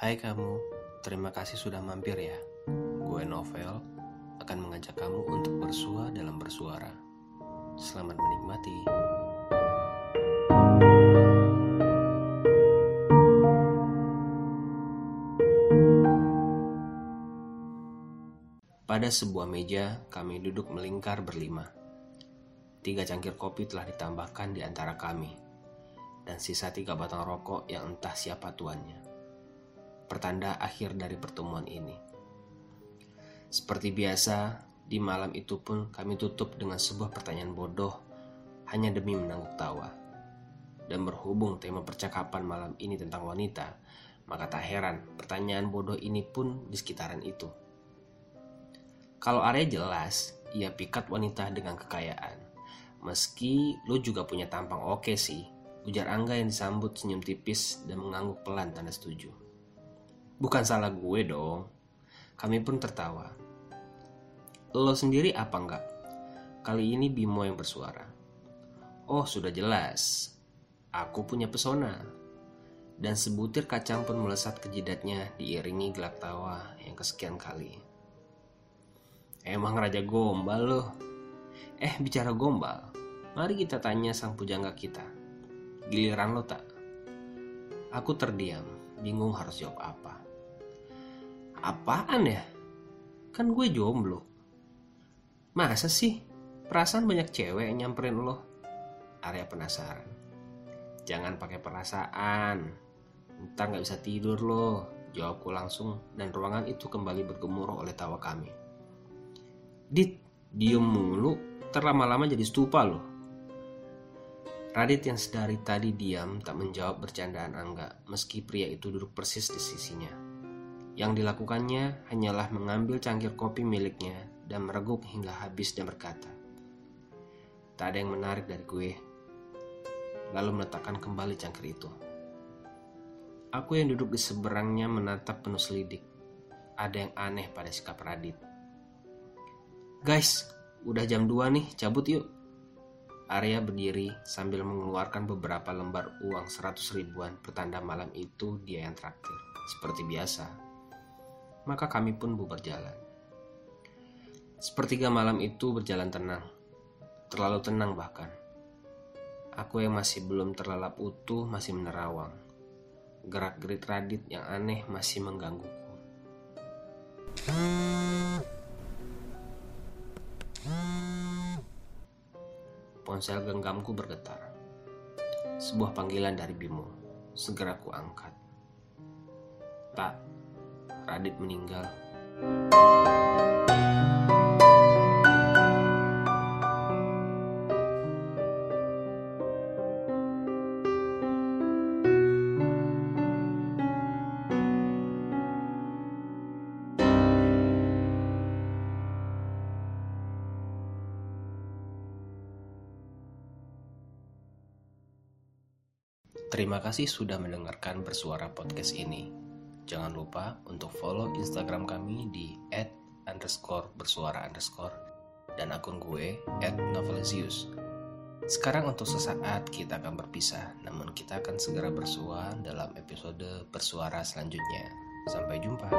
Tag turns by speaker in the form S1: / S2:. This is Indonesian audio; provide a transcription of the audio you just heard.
S1: Hai kamu, terima kasih sudah mampir ya. Gue Novel akan mengajak kamu untuk bersua dalam bersuara. Selamat menikmati. Pada sebuah meja, kami duduk melingkar berlima. Tiga cangkir kopi telah ditambahkan di antara kami, dan sisa tiga batang rokok yang entah siapa tuannya. Pertanda akhir dari pertemuan ini. Seperti biasa, di malam itu pun kami tutup dengan sebuah pertanyaan bodoh hanya demi menangguk tawa. Dan berhubung tema percakapan malam ini tentang wanita, maka tak heran pertanyaan bodoh ini pun di sekitaran itu. Kalau Arya jelas, ia pikat wanita dengan kekayaan. Meski lo juga punya tampang oke sih, ujar Angga yang disambut senyum tipis dan mengangguk pelan tanda setuju. Bukan salah gue dong. Kami pun tertawa. Lo sendiri apa enggak? Kali ini Bimo yang bersuara. Oh, sudah jelas. Aku punya pesona. Dan sebutir kacang pun melesat ke jidatnya diiringi gelak tawa yang kesekian kali. Emang raja gombal loh. Eh bicara gombal, mari kita tanya sang pujangga kita. Giliran lo tak? Aku terdiam, bingung harus jawab apa. Apaan ya? Kan gue jomblo. Masa sih? Perasaan banyak cewek yang nyamperin lo. Arya penasaran. Jangan pakai perasaan. Ntar gak bisa tidur lo. Jawabku langsung dan ruangan itu kembali bergemuruh oleh tawa kami. Dit, diem mulu, terlama-lama jadi stupa loh. Radit yang sedari tadi diam tak menjawab bercandaan Angga, meski pria itu duduk persis di sisinya. Yang dilakukannya hanyalah mengambil cangkir kopi miliknya dan mereguk hingga habis dan berkata, Tak ada yang menarik dari gue. Lalu meletakkan kembali cangkir itu. Aku yang duduk di seberangnya menatap penuh selidik. Ada yang aneh pada sikap Radit. Guys, udah jam 2 nih, cabut yuk. Arya berdiri sambil mengeluarkan beberapa lembar uang 100 ribuan pertanda malam itu dia yang traktir. Seperti biasa. Maka kami pun bubar jalan. Sepertiga malam itu berjalan tenang. Terlalu tenang bahkan. Aku yang masih belum terlelap utuh masih menerawang. Gerak-gerik Radit yang aneh masih menggangguku. Ponsel genggamku bergetar. Sebuah panggilan dari Bimo. Segera ku angkat. Tak, Radit meninggal. Terima kasih sudah mendengarkan bersuara podcast ini. Jangan lupa untuk follow Instagram kami di at underscore bersuara underscore dan akun gue at novelisius. Sekarang untuk sesaat kita akan berpisah, namun kita akan segera bersua dalam episode bersuara selanjutnya. Sampai jumpa.